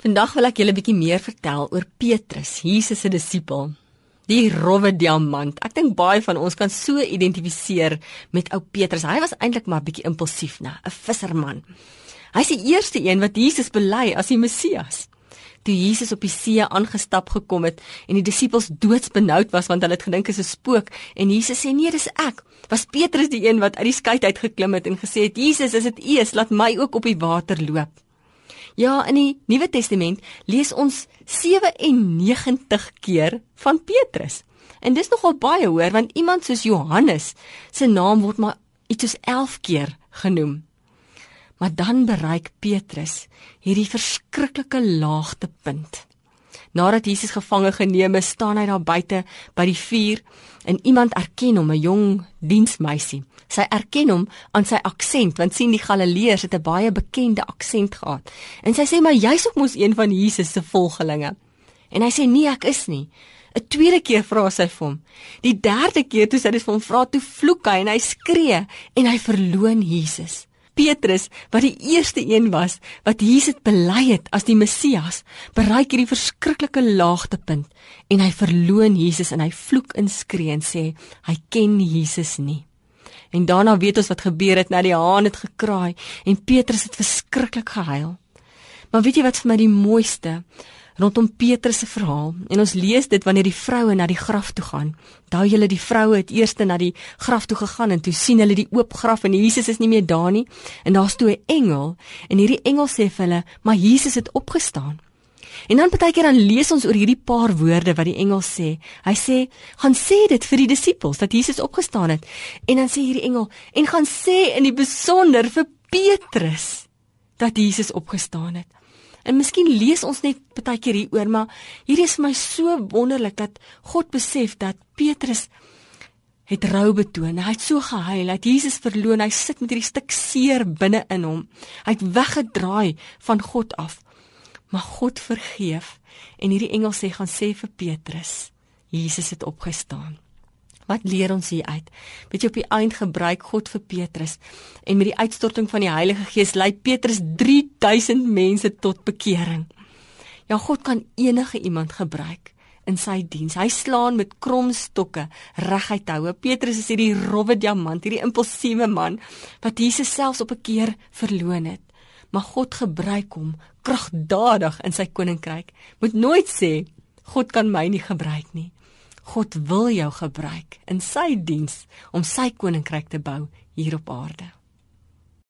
Vandag wil ek julle 'n bietjie meer vertel oor Petrus, Jesus se disipel. Die rowwe diamant. Ek dink baie van ons kan so identifiseer met ou Petrus. Hy was eintlik maar 'n bietjie impulsief, 'n visserman. Hy's die eerste een wat Jesus bely as die Messias. Toe Jesus op die see aangestap gekom het en die disippels doodsbenoud was want hulle het gedink dit is 'n spook en Jesus sê nee, dis ek. Was Petrus die een wat uit die skei uit geklim het en gesê het Jesus, is dit U? Laat my ook op die water loop. Ja, in die Nuwe Testament lees ons 97 keer van Petrus. En dis nogal baie hoor want iemand soos Johannes se naam word maar iets soos 11 keer genoem. Maar dan bereik Petrus hierdie verskriklike laagtepunt. Nadat Jesus gevange geneem is, staan hy daar buite by die vuur en iemand erken hom, 'n jong diensmeisie. Sy erken hom aan sy aksent want sien die Galileërs het 'n baie bekende aksent gehad. En sy sê maar jy's ook mos een van Jesus se volgelinge. En hy sê nee, ek is nie. 'n Tweede keer vra sy vir hom. Die derde keer toe sy dit vir hom vra, toe vloek hy en hy skree en hy verloon Jesus. Petrus, wat die eerste een was wat Jesus bely het as die Messias, bereik hierdie verskriklike laagtepunt en hy verloon Jesus en hy vloek en skree en sê hy ken Jesus nie. En daarna weet ons wat gebeur het, nou die haan het gekraai en Petrus het verskriklik gehuil. Maar weet jy wat vir my die mooiste rondom Petrus se verhaal en ons lees dit wanneer die vroue na die graf toe gaan. Daai julle die vroue het eers na die graf toe gegaan en toe sien hulle die oop graf en Jesus is nie meer daar nie en daar's toe 'n engel en hierdie engel sê vir hulle, "Maar Jesus het opgestaan." En dan partykeer dan lees ons oor hierdie paar woorde wat die engel sê. Hy sê, "Gaan sê dit vir die disippels dat Jesus opgestaan het." En dan sê hierdie engel, "En gaan sê in die besonder vir Petrus dat Jesus opgestaan het." En miskien lees ons net baie keer hieroor, maar hier is vir my so wonderlik dat God besef dat Petrus het rou betoon. Hy het so gehuil, hy het Jesus verloon. Hy sit met hierdie stuk seer binne in hom. Hy het weggedraai van God af. Maar God vergeef en hierdie engel sê gaan sê vir Petrus, Jesus het opgestaan. Wat leer ons hier uit? Weet jy op die eind gebruik God vir Petrus en met die uitstorting van die Heilige Gees lei Petrus 3000 mense tot bekering. Ja, God kan enige iemand gebruik in sy diens. Hy slaan met kromstokke reguit houe. Petrus is hierdie rowwe diamant, hierdie impulsiewe man wat Jesus selfs op 'n keer verloon het. Maar God gebruik hom kragtadig in sy koninkryk. Moet nooit sê God kan my nie gebruik nie. God wil jou gebruik in sy diens om sy koninkryk te bou hier op aarde.